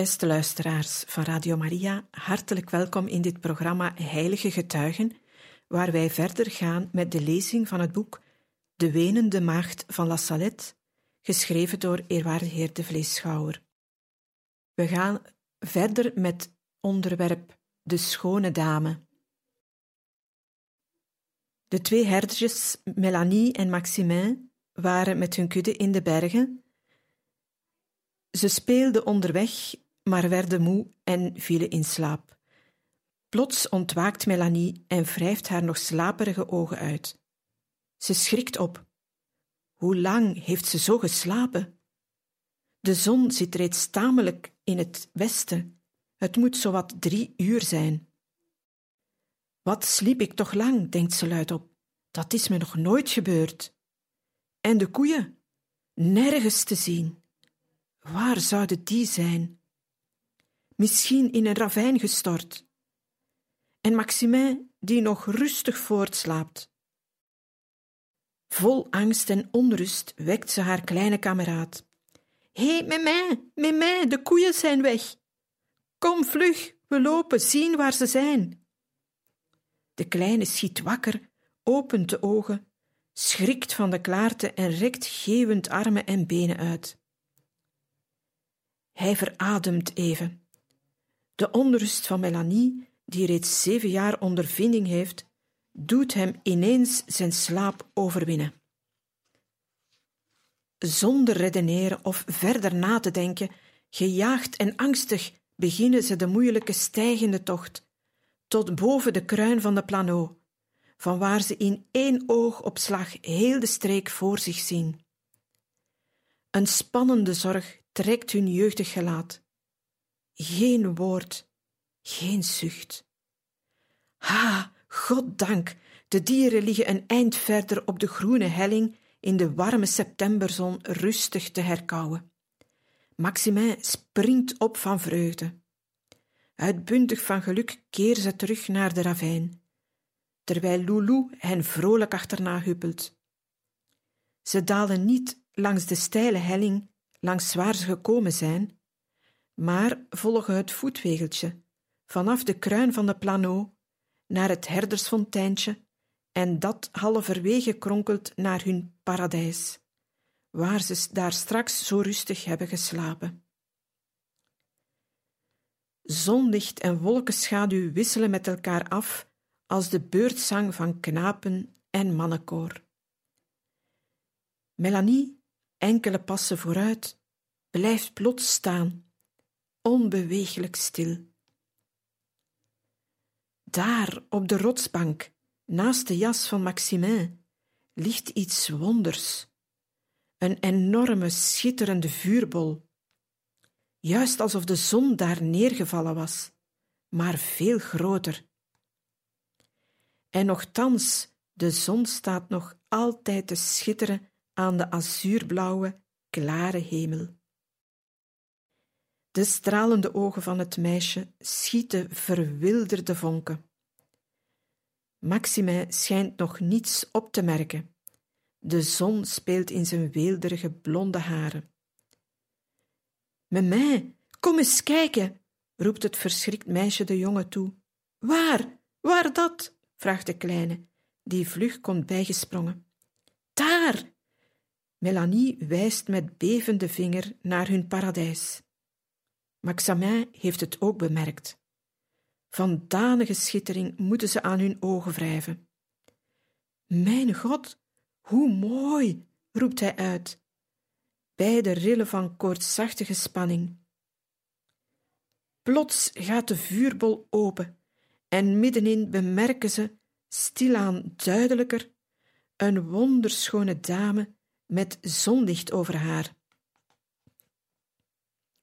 Beste luisteraars van Radio Maria, hartelijk welkom in dit programma Heilige Getuigen, waar wij verder gaan met de lezing van het boek De Wenende Maagd van La Salette, geschreven door eerwaarde heer de Vleeschouwer. We gaan verder met onderwerp De Schone Dame. De twee herdertjes, Melanie en Maximin, waren met hun kudde in de bergen. Ze speelden onderweg maar werden moe en vielen in slaap. Plots ontwaakt Melanie en wrijft haar nog slaperige ogen uit. Ze schrikt op. Hoe lang heeft ze zo geslapen? De zon zit reeds tamelijk in het westen. Het moet zowat drie uur zijn. Wat sliep ik toch lang, denkt ze luidop. Dat is me nog nooit gebeurd. En de koeien? Nergens te zien. Waar zouden die zijn? Misschien in een ravijn gestort. En Maximin, die nog rustig voortslaapt. Vol angst en onrust wekt ze haar kleine kameraad. Hé, hey, Mémé, de koeien zijn weg. Kom vlug, we lopen, zien waar ze zijn. De kleine schiet wakker, opent de ogen, schrikt van de klaarte en rekt geeuwend armen en benen uit. Hij verademt even. De onrust van Melanie, die reeds zeven jaar ondervinding heeft, doet hem ineens zijn slaap overwinnen. Zonder redeneren of verder na te denken, gejaagd en angstig, beginnen ze de moeilijke stijgende tocht, tot boven de kruin van de plano, van waar ze in één oogopslag heel de streek voor zich zien. Een spannende zorg trekt hun jeugdig gelaat. Geen woord, geen zucht. Ha, goddank, de dieren liggen een eind verder op de groene helling in de warme septemberzon rustig te herkauwen. Maximin springt op van vreugde. Uitbundig van geluk keren ze terug naar de ravijn, terwijl Loulou hen vrolijk achterna huppelt. Ze dalen niet langs de steile helling langs waar ze gekomen zijn, maar volgen het voetwegeltje vanaf de kruin van de plano naar het herdersfonteintje en dat halverwege kronkelt naar hun paradijs, waar ze daar straks zo rustig hebben geslapen. Zonlicht en wolkenschaduw wisselen met elkaar af als de beurtzang van knapen en mannenkoor. Melanie, enkele passen vooruit, blijft plots staan onbeweeglijk stil. Daar, op de rotsbank, naast de jas van Maximin, ligt iets wonders. Een enorme, schitterende vuurbol. Juist alsof de zon daar neergevallen was, maar veel groter. En nochtans, de zon staat nog altijd te schitteren aan de azuurblauwe, klare hemel. De stralende ogen van het meisje schieten verwilderde vonken. Maximin schijnt nog niets op te merken. De zon speelt in zijn weelderige blonde haren. Memé, kom eens kijken, roept het verschrikt meisje de jongen toe. Waar, waar dat? vraagt de kleine, die vlug komt bijgesprongen. Daar! Melanie wijst met bevende vinger naar hun paradijs. Maxamin heeft het ook bemerkt. Van danige schittering moeten ze aan hun ogen wrijven. Mijn God, hoe mooi, roept hij uit. Beide rillen van koortsachtige spanning. Plots gaat de vuurbol open en middenin bemerken ze, stilaan duidelijker, een wonderschone dame met zonlicht over haar.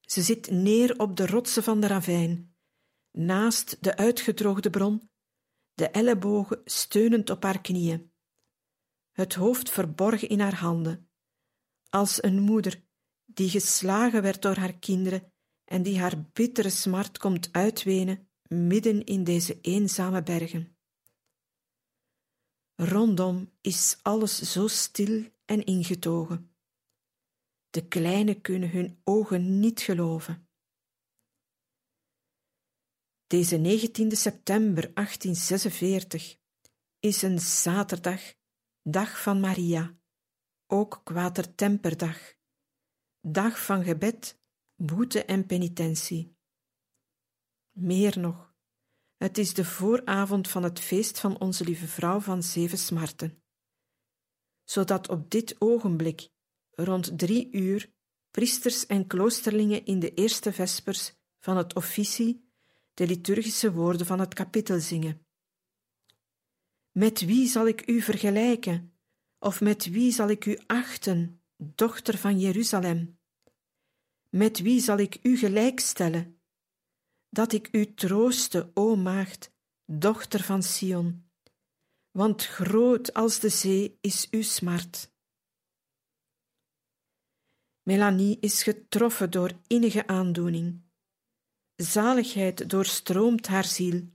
Ze zit neer op de rotsen van de ravijn, naast de uitgedroogde bron, de ellebogen steunend op haar knieën, het hoofd verborgen in haar handen, als een moeder die geslagen werd door haar kinderen en die haar bittere smart komt uitwenen midden in deze eenzame bergen. Rondom is alles zo stil en ingetogen. De kleinen kunnen hun ogen niet geloven. Deze 19 september 1846 is een zaterdag, dag van Maria, ook kwatertemperdag, dag van gebed, boete en penitentie. Meer nog, het is de vooravond van het feest van Onze Lieve Vrouw van Zeven Smarten, zodat op dit ogenblik, rond drie uur, priesters en kloosterlingen in de eerste vespers van het officie de liturgische woorden van het kapittel zingen. Met wie zal ik u vergelijken, of met wie zal ik u achten, dochter van Jeruzalem? Met wie zal ik u gelijkstellen? Dat ik u trooste, o maagd, dochter van Sion, want groot als de zee is uw smart. Melanie is getroffen door innige aandoening. Zaligheid doorstroomt haar ziel.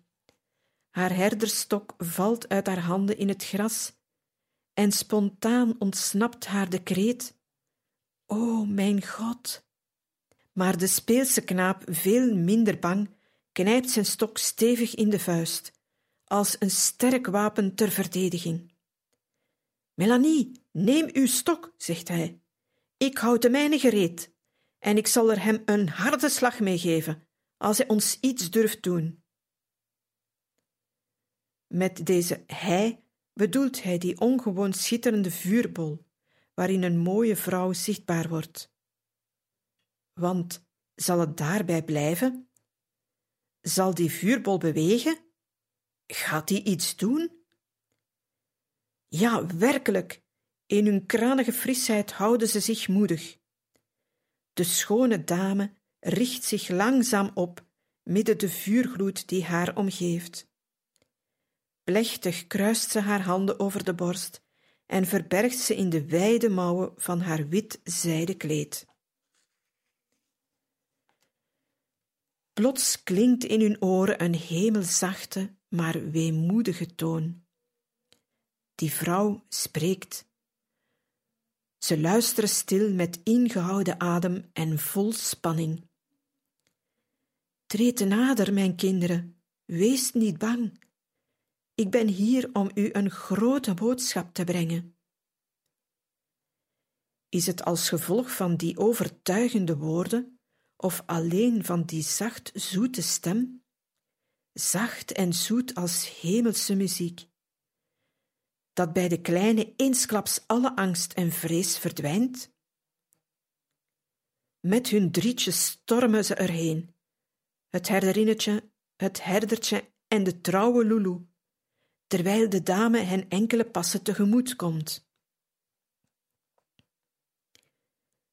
Haar herderstok valt uit haar handen in het gras en spontaan ontsnapt haar de kreet: O mijn God! Maar de speelse knaap, veel minder bang, knijpt zijn stok stevig in de vuist, als een sterk wapen ter verdediging. Melanie, neem uw stok, zegt hij. Ik houd de mijne gereed, en ik zal er hem een harde slag mee geven, als hij ons iets durft doen. Met deze hij bedoelt hij die ongewoon schitterende vuurbol, waarin een mooie vrouw zichtbaar wordt. Want zal het daarbij blijven? Zal die vuurbol bewegen? Gaat die iets doen? Ja, werkelijk, in hun kranige frisheid houden ze zich moedig. De schone dame richt zich langzaam op midden de vuurgloed die haar omgeeft. Plechtig kruist ze haar handen over de borst en verbergt ze in de wijde mouwen van haar wit zijden kleed. Plots klinkt in hun oren een hemelzachte, maar weemoedige toon. Die vrouw spreekt. Ze luisteren stil met ingehouden adem en vol spanning. Treed nader, mijn kinderen, wees niet bang. Ik ben hier om u een grote boodschap te brengen. Is het als gevolg van die overtuigende woorden, of alleen van die zacht zoete stem? Zacht en zoet als hemelse muziek, dat bij de kleine eensklaps alle angst en vrees verdwijnt? Met hun drietjes stormen ze erheen het herderinnetje, het herdertje en de trouwe Lulu, terwijl de dame hen enkele passen tegemoet komt.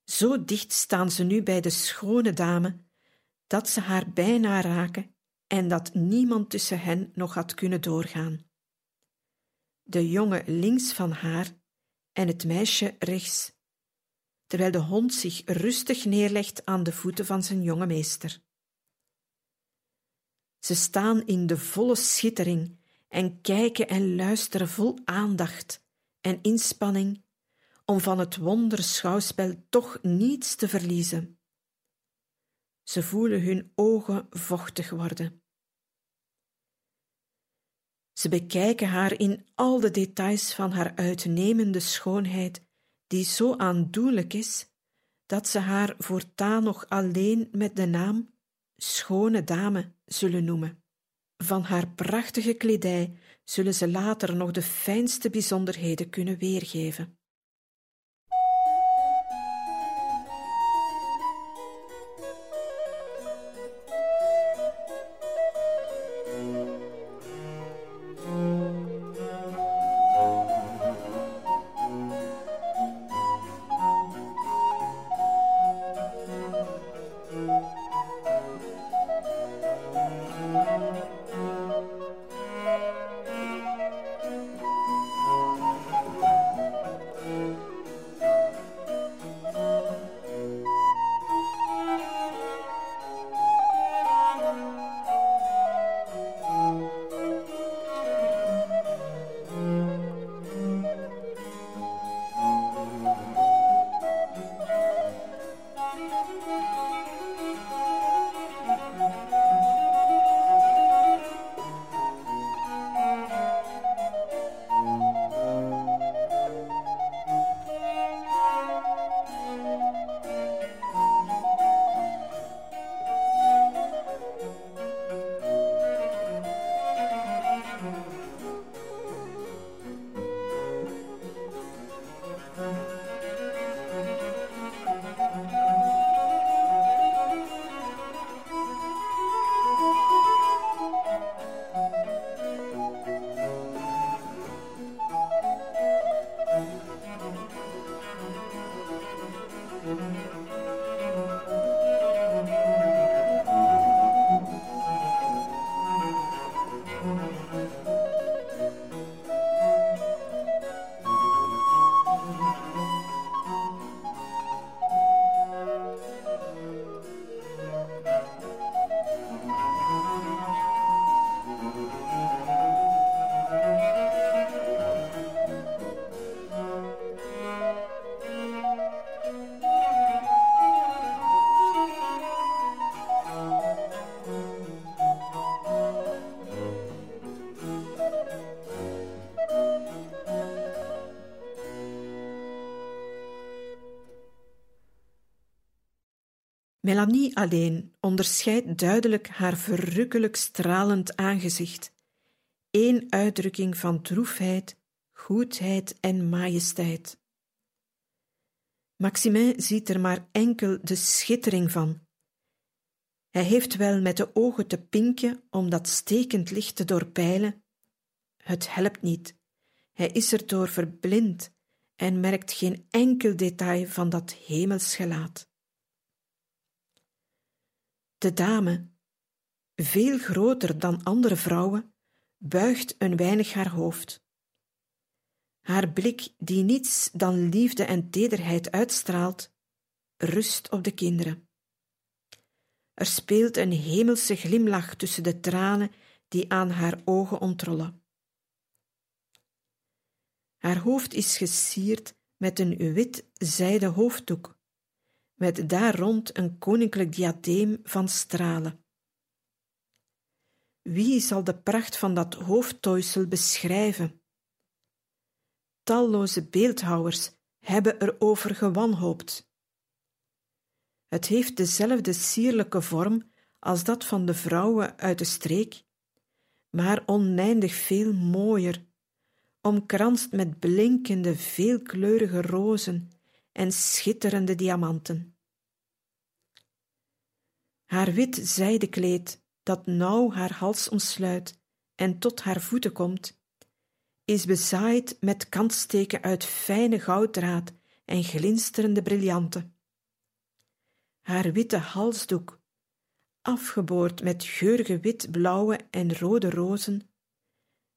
Zo dicht staan ze nu bij de schone dame dat ze haar bijna raken en dat niemand tussen hen nog had kunnen doorgaan. De jongen links van haar en het meisje rechts, terwijl de hond zich rustig neerlegt aan de voeten van zijn jonge meester. Ze staan in de volle schittering en kijken en luisteren vol aandacht en inspanning om van het wonderschouwspel toch niets te verliezen. Ze voelen hun ogen vochtig worden. Ze bekijken haar in al de details van haar uitnemende schoonheid, die zo aandoenlijk is dat ze haar voortaan nog alleen met de naam schone dame zullen noemen. Van haar prachtige kledij zullen ze later nog de fijnste bijzonderheden kunnen weergeven. Melanie alleen onderscheidt duidelijk haar verrukkelijk stralend aangezicht, één uitdrukking van droefheid, goedheid en majesteit. Maximin ziet er maar enkel de schittering van. Hij heeft wel met de ogen te pinkje om dat stekend licht te doorpeilen. Het helpt niet. Hij is erdoor verblind en merkt geen enkel detail van dat hemels gelaat. De dame, veel groter dan andere vrouwen, buigt een weinig haar hoofd. Haar blik, die niets dan liefde en tederheid uitstraalt, rust op de kinderen. Er speelt een hemelse glimlach tussen de tranen die aan haar ogen ontrollen. Haar hoofd is gesierd met een wit zijden hoofddoek, met daar rond een koninklijk diadeem van stralen. Wie zal de pracht van dat hoofdtooisel beschrijven? Talloze beeldhouwers hebben erover gewanhoopt. Het heeft dezelfde sierlijke vorm als dat van de vrouwen uit de streek, maar oneindig veel mooier, omkranst met blinkende, veelkleurige rozen en schitterende diamanten. Haar wit zijden kleed, dat nauw haar hals omsluit en tot haar voeten komt, is bezaaid met kantsteken uit fijne gouddraad en glinsterende briljanten. Haar witte halsdoek, afgeboord met geurige wit-blauwe en rode rozen,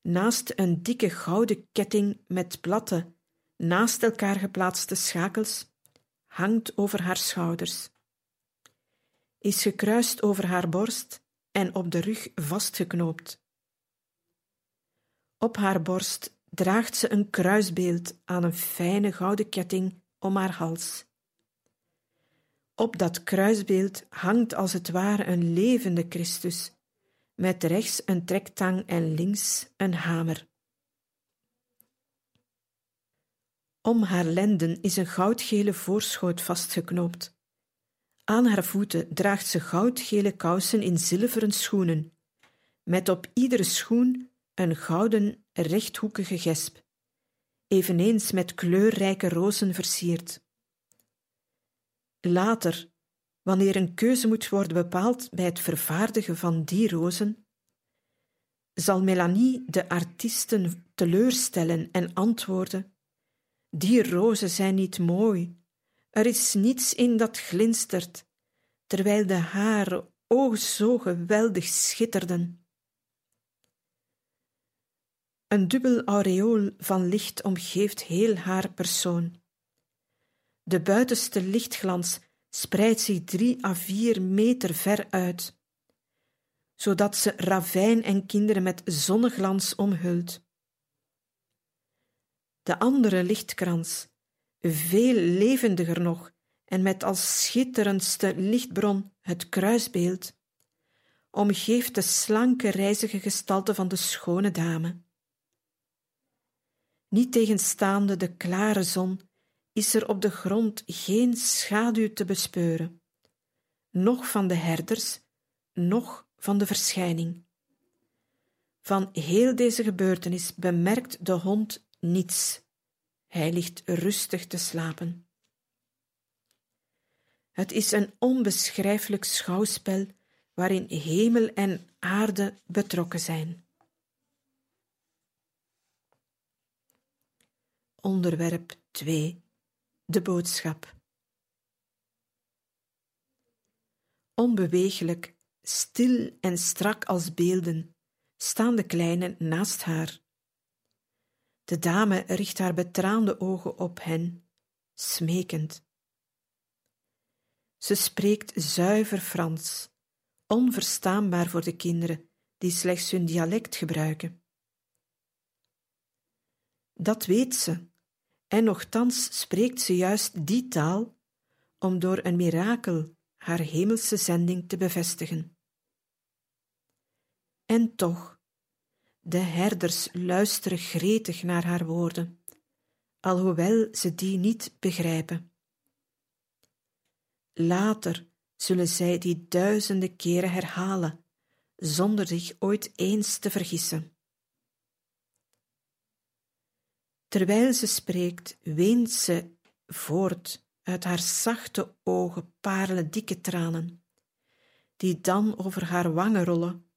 naast een dikke gouden ketting met platte, naast elkaar geplaatste schakels, hangt over haar schouders. Is gekruist over haar borst en op de rug vastgeknoopt. Op haar borst draagt ze een kruisbeeld aan een fijne gouden ketting om haar hals. Op dat kruisbeeld hangt als het ware een levende Christus, met rechts een trektang en links een hamer. Om haar lenden is een goudgele voorschoot vastgeknoopt. Aan haar voeten draagt ze goudgele kousen in zilveren schoenen, met op iedere schoen een gouden rechthoekige gesp, eveneens met kleurrijke rozen versierd. Later, wanneer een keuze moet worden bepaald bij het vervaardigen van die rozen, zal Melanie de artiesten teleurstellen en antwoorden: Die rozen zijn niet mooi, er is niets in dat glinstert, terwijl de haren ogen zo geweldig schitterden. Een dubbel aureool van licht omgeeft heel haar persoon. De buitenste lichtglans spreidt zich drie à vier meter ver uit, zodat ze ravijn en kinderen met zonneglans omhult. De andere lichtkrans, veel levendiger nog en met als schitterendste lichtbron het kruisbeeld, omgeeft de slanke reizige gestalte van de schone dame. Niet tegenstaande de klare zon is er op de grond geen schaduw te bespeuren, noch van de herders, noch van de verschijning. Van heel deze gebeurtenis bemerkt de hond niets. Hij ligt rustig te slapen. Het is een onbeschrijfelijk schouwspel waarin hemel en aarde betrokken zijn. Onderwerp 2 De boodschap. Onbeweeglijk, stil en strak als beelden staan de kleinen naast haar. De dame richt haar betraande ogen op hen, smekend. Ze spreekt zuiver Frans, onverstaanbaar voor de kinderen die slechts hun dialect gebruiken. Dat weet ze, en nochtans spreekt ze juist die taal om door een mirakel haar hemelse zending te bevestigen. En toch, de herders luisteren gretig naar haar woorden, alhoewel ze die niet begrijpen. Later zullen zij die duizenden keren herhalen, zonder zich ooit eens te vergissen. Terwijl ze spreekt, weent ze voort, uit haar zachte ogen parelen dikke tranen, die dan over haar wangen rollen,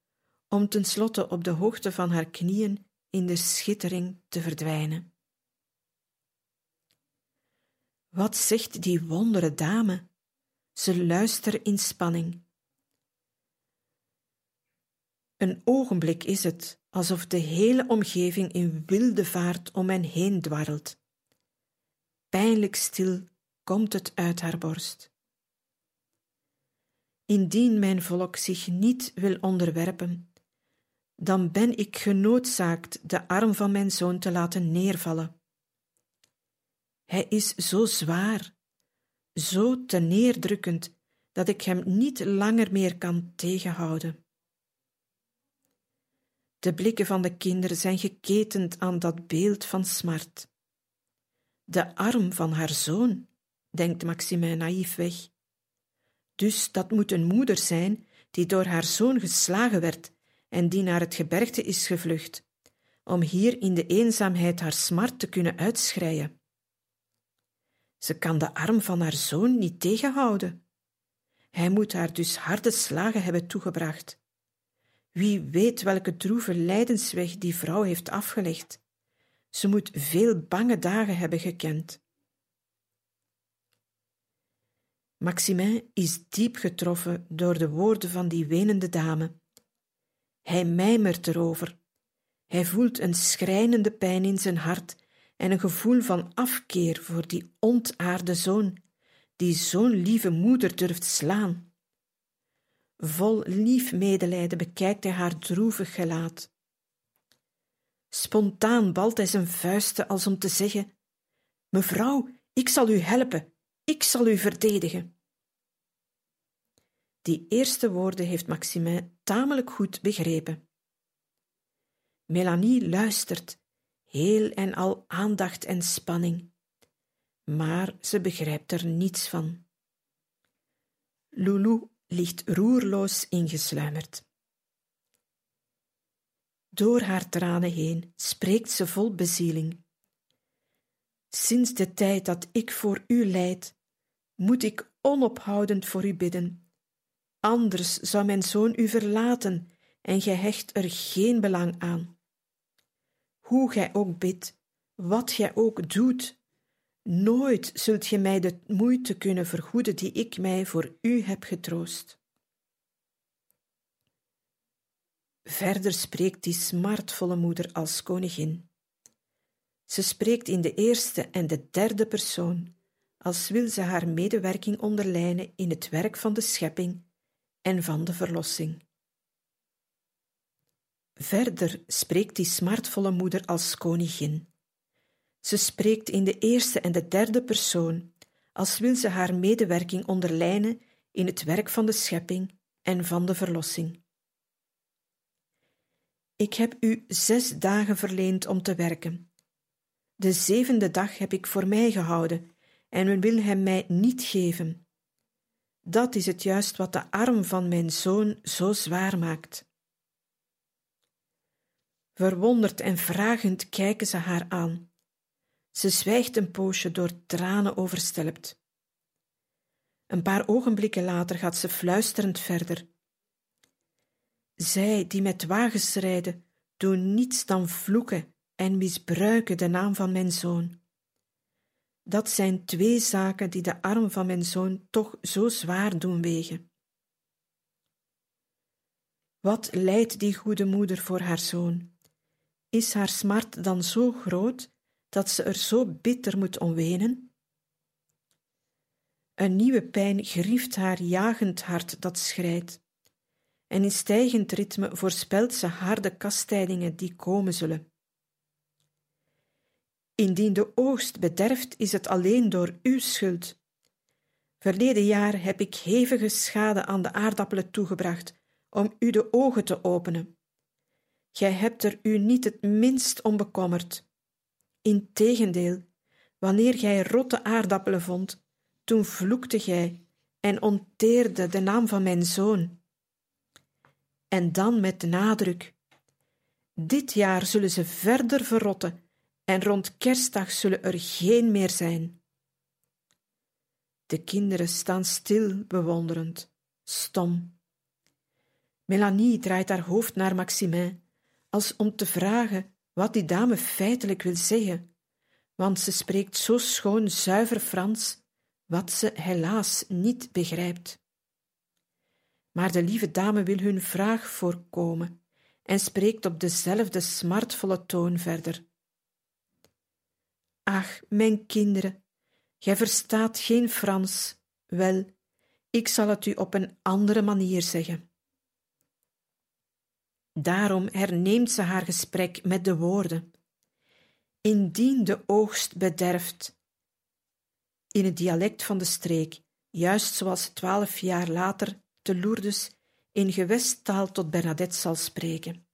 om tenslotte op de hoogte van haar knieën in de schittering te verdwijnen. Wat zegt die wondere dame? Ze luistert in spanning. Een ogenblik is het alsof de hele omgeving in wilde vaart om hen heen dwarrelt. Pijnlijk stil komt het uit haar borst. Indien mijn volk zich niet wil onderwerpen, dan ben ik genoodzaakt de arm van mijn zoon te laten neervallen. Hij is zo zwaar, zo te neerdrukkend, dat ik hem niet langer meer kan tegenhouden. De blikken van de kinderen zijn geketend aan dat beeld van smart. De arm van haar zoon, denkt Maximin naïef weg. Dus dat moet een moeder zijn die door haar zoon geslagen werd en die naar het gebergte is gevlucht, om hier in de eenzaamheid haar smart te kunnen uitschreien. Ze kan de arm van haar zoon niet tegenhouden. Hij moet haar dus harde slagen hebben toegebracht. Wie weet welke droeve lijdensweg die vrouw heeft afgelegd. Ze moet veel bange dagen hebben gekend. Maximin is diep getroffen door de woorden van die wenende dame. Hij mijmert erover. Hij voelt een schrijnende pijn in zijn hart en een gevoel van afkeer voor die ontaarde zoon, die zo'n lieve moeder durft slaan. Vol lief medelijden bekijkt hij haar droevig gelaat. Spontaan balt hij zijn vuisten als om te zeggen: Mevrouw, ik zal u helpen, ik zal u verdedigen. Die eerste woorden heeft Maximin tamelijk goed begrepen. Melanie luistert, heel en al aandacht en spanning, maar ze begrijpt er niets van. Loulou ligt roerloos ingesluimerd. Door haar tranen heen spreekt ze vol bezieling. Sinds de tijd dat ik voor u lijd, moet ik onophoudend voor u bidden. Anders zou mijn zoon u verlaten en gij hecht er geen belang aan. Hoe gij ook bidt, wat gij ook doet, nooit zult ge mij de moeite kunnen vergoeden die ik mij voor u heb getroost. Verder spreekt die smartvolle moeder als koningin. Ze spreekt in de eerste en de derde persoon, als wil ze haar medewerking onderlijnen in het werk van de schepping en van de verlossing. Verder spreekt die smartvolle moeder als koningin. Ze spreekt in de eerste en de derde persoon, als wil ze haar medewerking onderlijnen in het werk van de schepping en van de verlossing. Ik heb u zes dagen verleend om te werken. De zevende dag heb ik voor mij gehouden, en men wil hem mij niet geven. Dat is het juist wat de arm van mijn zoon zo zwaar maakt. Verwonderd en vragend kijken ze haar aan. Ze zwijgt een poosje door tranen overstelpt. Een paar ogenblikken later gaat ze fluisterend verder. Zij die met wagens rijden, doen niets dan vloeken en misbruiken de naam van mijn zoon. Dat zijn twee zaken die de arm van mijn zoon toch zo zwaar doen wegen. Wat lijdt die goede moeder voor haar zoon? Is haar smart dan zo groot dat ze er zo bitter moet om wenen? Een nieuwe pijn grieft haar jagend hart dat schrijdt, en in stijgend ritme voorspelt ze harde kastijdingen die komen zullen. Indien de oogst bederft, is het alleen door uw schuld. Verleden jaar heb ik hevige schade aan de aardappelen toegebracht om u de ogen te openen. Gij hebt er u niet het minst om bekommerd. Integendeel, wanneer gij rotte aardappelen vond, toen vloekte gij en onteerde de naam van mijn zoon. En dan met nadruk. Dit jaar zullen ze verder verrotten en rond kerstdag zullen er geen meer zijn. De kinderen staan stil, bewonderend, stom. Melanie draait haar hoofd naar Maximin, als om te vragen wat die dame feitelijk wil zeggen, want ze spreekt zo schoon zuiver Frans, wat ze helaas niet begrijpt. Maar de lieve dame wil hun vraag voorkomen en spreekt op dezelfde smartvolle toon verder. Ach, mijn kinderen, gij verstaat geen Frans. Wel, ik zal het u op een andere manier zeggen. Daarom herneemt ze haar gesprek met de woorden: Indien de oogst bederft, in het dialect van de streek, juist zoals twaalf jaar later te Lourdes in gewesttaal tot Bernadette zal spreken.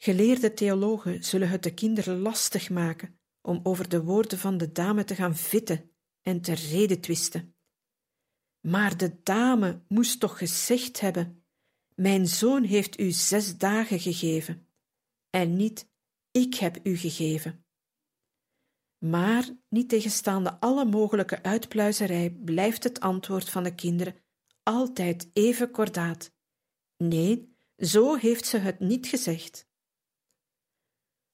Geleerde theologen zullen het de kinderen lastig maken om over de woorden van de dame te gaan vitten en te reden twisten. Maar de dame moest toch gezegd hebben: Mijn zoon heeft u zes dagen gegeven, en niet ik heb u gegeven. Maar, niet tegenstaande alle mogelijke uitpluizerij, blijft het antwoord van de kinderen altijd even kordaat. Nee, zo heeft ze het niet gezegd.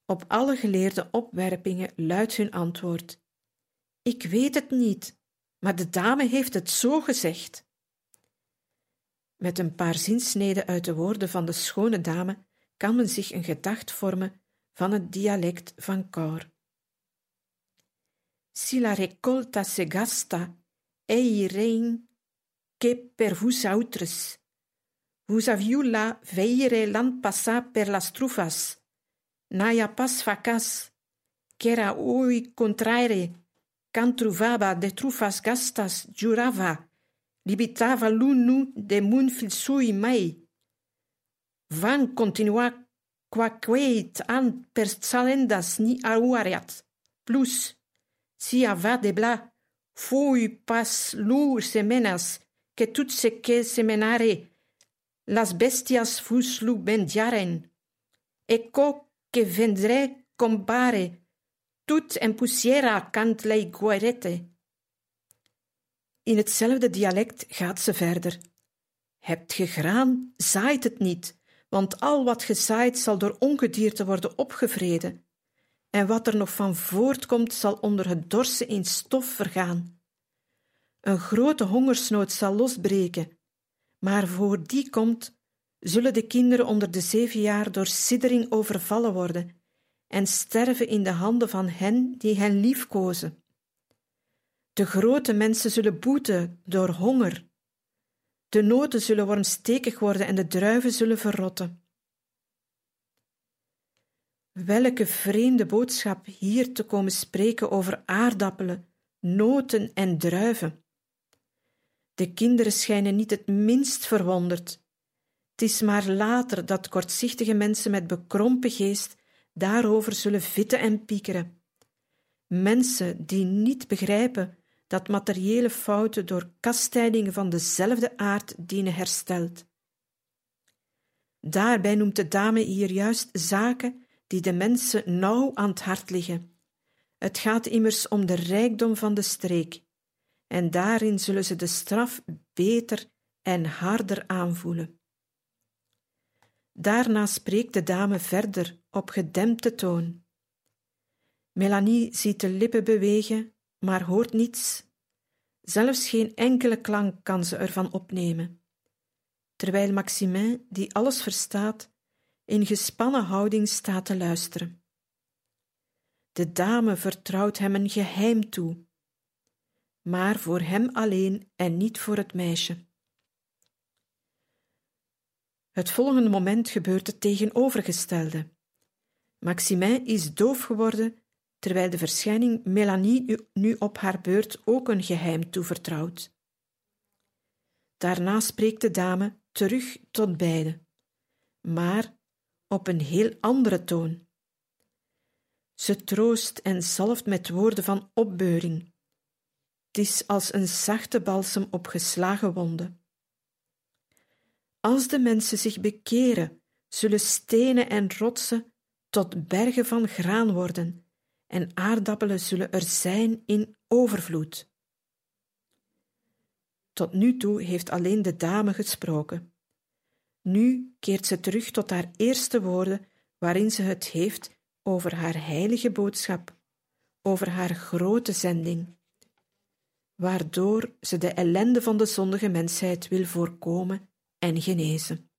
Op alle geleerde opwerpingen luidt hun antwoord: Ik weet het niet, maar de dame heeft het zo gezegd. Met een paar zinsneden uit de woorden van de schone dame kan men zich een gedacht vormen van het dialect van Cor. Si la recolta se gasta, ei rein che per vos autres. Vos aviu la veire l'an passat per las trufas, naia pas facas, quera ui contraere, can truvaba de trufas gastas jurava, libitava l'unu de mun fil sui mai. Van continua quaqueit an per salendas ni auareat, plus, si ava de bla, fui pas lu semenas, che tut se che semenare, las bestias fus lu bendiaren, ecco que compare, tout en poussiera cant lei guarete. In hetzelfde dialect gaat ze verder. Hebt ge graan, zaait het niet, want al wat gezaaid zal door ongedierte worden opgevreden, en wat er nog van voortkomt zal onder het dorsen in stof vergaan. Een grote hongersnood zal losbreken, maar voor die komt, zullen de kinderen onder de zeven jaar door siddering overvallen worden en sterven in de handen van hen die hen liefkozen. De grote mensen zullen boeten door honger. De noten zullen wormstekig worden en de druiven zullen verrotten. Welke vreemde boodschap hier te komen spreken over aardappelen, noten en druiven. De kinderen schijnen niet het minst verwonderd het is maar later dat kortzichtige mensen met bekrompen geest daarover zullen vitten en piekeren. Mensen die niet begrijpen dat materiële fouten door kastijdingen van dezelfde aard dienen hersteld. Daarbij noemt de dame hier juist zaken die de mensen nauw aan het hart liggen. Het gaat immers om de rijkdom van de streek, en daarin zullen ze de straf beter en harder aanvoelen. Daarna spreekt de dame verder op gedempte toon. Melanie ziet de lippen bewegen, maar hoort niets. Zelfs geen enkele klank kan ze ervan opnemen. Terwijl Maximin, die alles verstaat, in gespannen houding staat te luisteren. De dame vertrouwt hem een geheim toe, maar voor hem alleen en niet voor het meisje. Het volgende moment gebeurt het tegenovergestelde. Maximin is doof geworden, terwijl de verschijning Melanie nu op haar beurt ook een geheim toevertrouwt. Daarna spreekt de dame terug tot beiden, maar op een heel andere toon. Ze troost en zalft met woorden van opbeuring. Het is als een zachte balsem op geslagen wonden. Als de mensen zich bekeren, zullen stenen en rotsen tot bergen van graan worden, en aardappelen zullen er zijn in overvloed. Tot nu toe heeft alleen de dame gesproken. Nu keert ze terug tot haar eerste woorden, waarin ze het heeft over haar heilige boodschap, over haar grote zending, waardoor ze de ellende van de zondige mensheid wil voorkomen en genezen.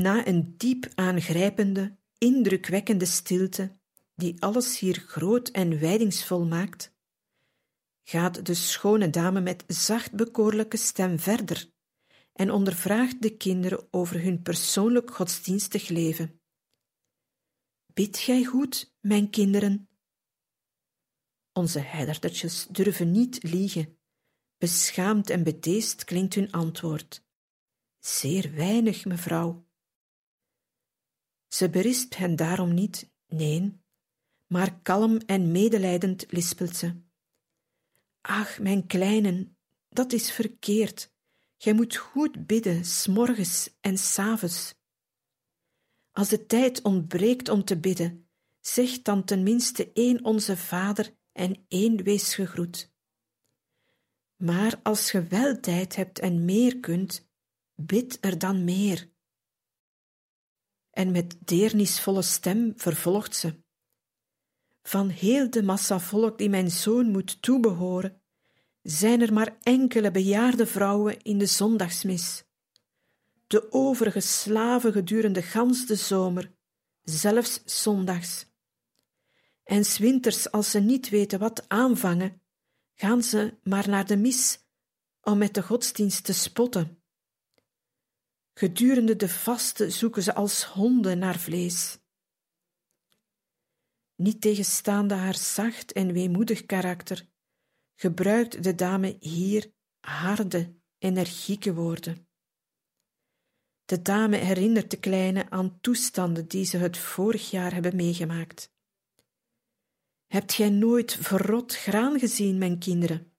Na een diep aangrijpende, indrukwekkende stilte, die alles hier groot en wijdingsvol maakt, gaat de schone dame met zacht bekoorlijke stem verder en ondervraagt de kinderen over hun persoonlijk godsdienstig leven. Bid gij goed, mijn kinderen? Onze heidertjes durven niet liegen. Beschaamd en bedeesd klinkt hun antwoord. Zeer weinig, mevrouw. Ze berispt hen daarom niet, nee, maar kalm en medelijdend lispelt ze. Ach, mijn kleinen, dat is verkeerd. Gij moet goed bidden, s'morgens en s'avonds. Als de tijd ontbreekt om te bidden, zeg dan ten minste één onze Vader en één wees gegroet. Maar als ge wel tijd hebt en meer kunt, bid er dan meer en met deernisvolle stem vervolgt ze. Van heel de massa volk die mijn zoon moet toebehoren, zijn er maar enkele bejaarde vrouwen in de zondagsmis. De overige slaven gedurende gans de zomer, zelfs zondags. En s winters, als ze niet weten wat aanvangen, gaan ze maar naar de mis om met de godsdienst te spotten. Gedurende de vaste zoeken ze als honden naar vlees. Niet tegenstaande haar zacht en weemoedig karakter, gebruikt de dame hier harde, energieke woorden. De dame herinnert de kleine aan toestanden die ze het vorig jaar hebben meegemaakt. Hebt gij nooit verrot graan gezien, mijn kinderen?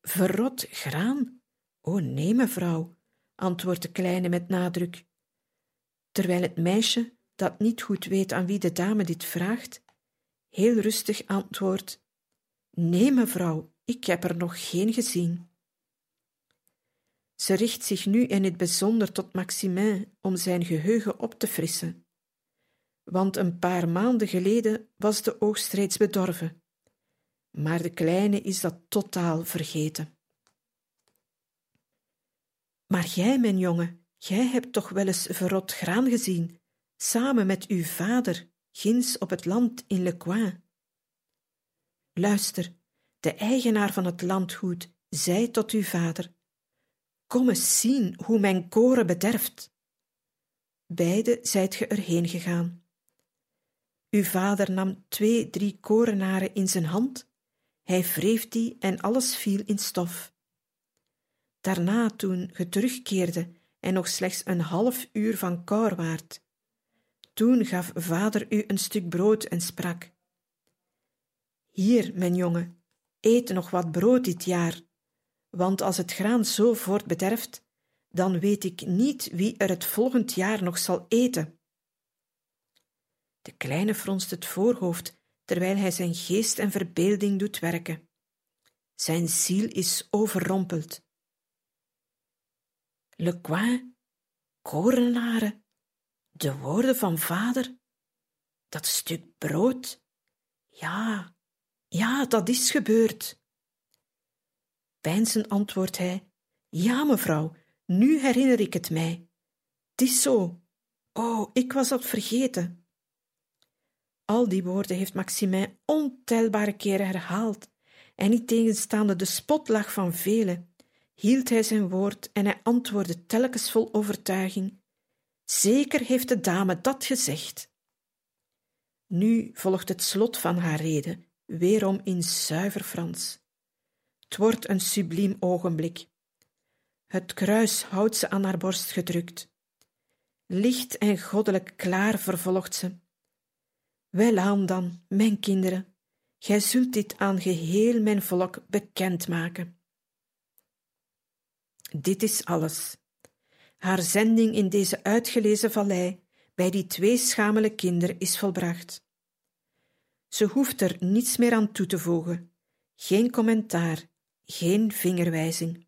Verrot graan? O nee, mevrouw, antwoordt de kleine met nadruk, terwijl het meisje, dat niet goed weet aan wie de dame dit vraagt, heel rustig antwoordt: Nee, mevrouw, ik heb er nog geen gezien. Ze richt zich nu in het bijzonder tot Maximin om zijn geheugen op te frissen. Want een paar maanden geleden was de oogst reeds bedorven. Maar de kleine is dat totaal vergeten. Maar jij, mijn jongen, jij hebt toch wel eens verrot graan gezien, samen met uw vader, ginds op het land in Le Coin. Luister, de eigenaar van het landgoed zei tot uw vader: Kom eens zien hoe mijn koren bederft. Beide zijt ge erheen gegaan. Uw vader nam twee, drie korenaren in zijn hand, hij wreef die en alles viel in stof. Daarna, toen ge terugkeerde en nog slechts een half uur van koor waart, toen gaf vader u een stuk brood en sprak: Hier, mijn jongen, eet nog wat brood dit jaar, want als het graan zo voortbederft, dan weet ik niet wie er het volgend jaar nog zal eten. De kleine fronst het voorhoofd terwijl hij zijn geest en verbeelding doet werken. Zijn ziel is overrompeld. Le Coin, korenaren, de woorden van vader, dat stuk brood. Ja, ja, dat is gebeurd. Pijnzend antwoordt hij: Ja, mevrouw, nu herinner ik het mij. Het is zo. Oh, ik was dat vergeten. Al die woorden heeft Maximin ontelbare keren herhaald, en niet tegenstaande de spotlach van velen, hield hij zijn woord en hij antwoordde telkens vol overtuiging: Zeker heeft de dame dat gezegd. Nu volgt het slot van haar rede, weerom in zuiver Frans. Het wordt een subliem ogenblik. Het kruis houdt ze aan haar borst gedrukt. Licht en goddelijk klaar vervolgt ze. Welaan dan, mijn kinderen, gij zult dit aan geheel mijn volk bekend maken. Dit is alles. Haar zending in deze uitgelezen vallei bij die twee schamele kinderen is volbracht. Ze hoeft er niets meer aan toe te voegen, geen commentaar, geen vingerwijzing.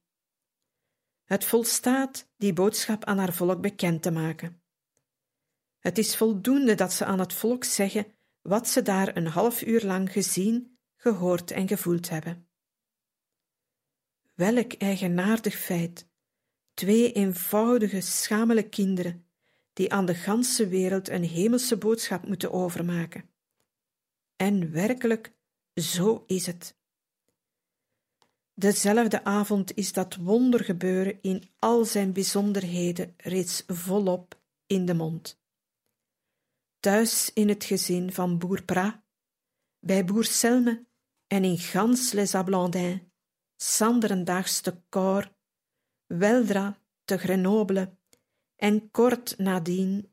Het volstaat die boodschap aan haar volk bekend te maken. Het is voldoende dat ze aan het volk zeggen wat ze daar een half uur lang gezien, gehoord en gevoeld hebben. Welk eigenaardig feit! Twee eenvoudige, schamele kinderen, die aan de ganse wereld een hemelse boodschap moeten overmaken. En werkelijk, zo is het. Dezelfde avond is dat wondergebeuren in al zijn bijzonderheden reeds volop in de mond. Thuis in het gezin van boer Pra, bij boer Selme en in gans sanderendaags te Cor, weldra te Grenoble en kort nadien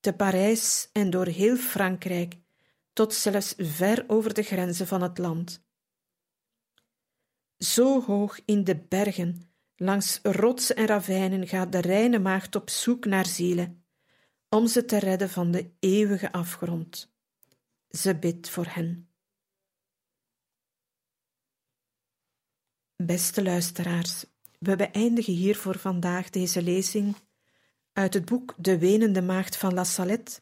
te Parijs en door heel Frankrijk tot zelfs ver over de grenzen van het land. Zo hoog in de bergen, langs rotsen en ravijnen gaat de reine maagd op zoek naar zielen, om ze te redden van de eeuwige afgrond. Ze bidt voor hen. Beste luisteraars, we beëindigen hier voor vandaag deze lezing uit het boek De Wenende Maagd van La Salette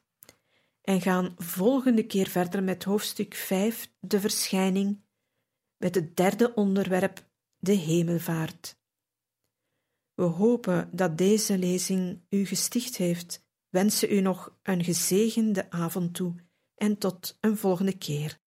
en gaan volgende keer verder met hoofdstuk 5, de verschijning, met het derde onderwerp, de hemelvaart. We hopen dat deze lezing u gesticht heeft, wensen u nog een gezegende avond toe en tot een volgende keer.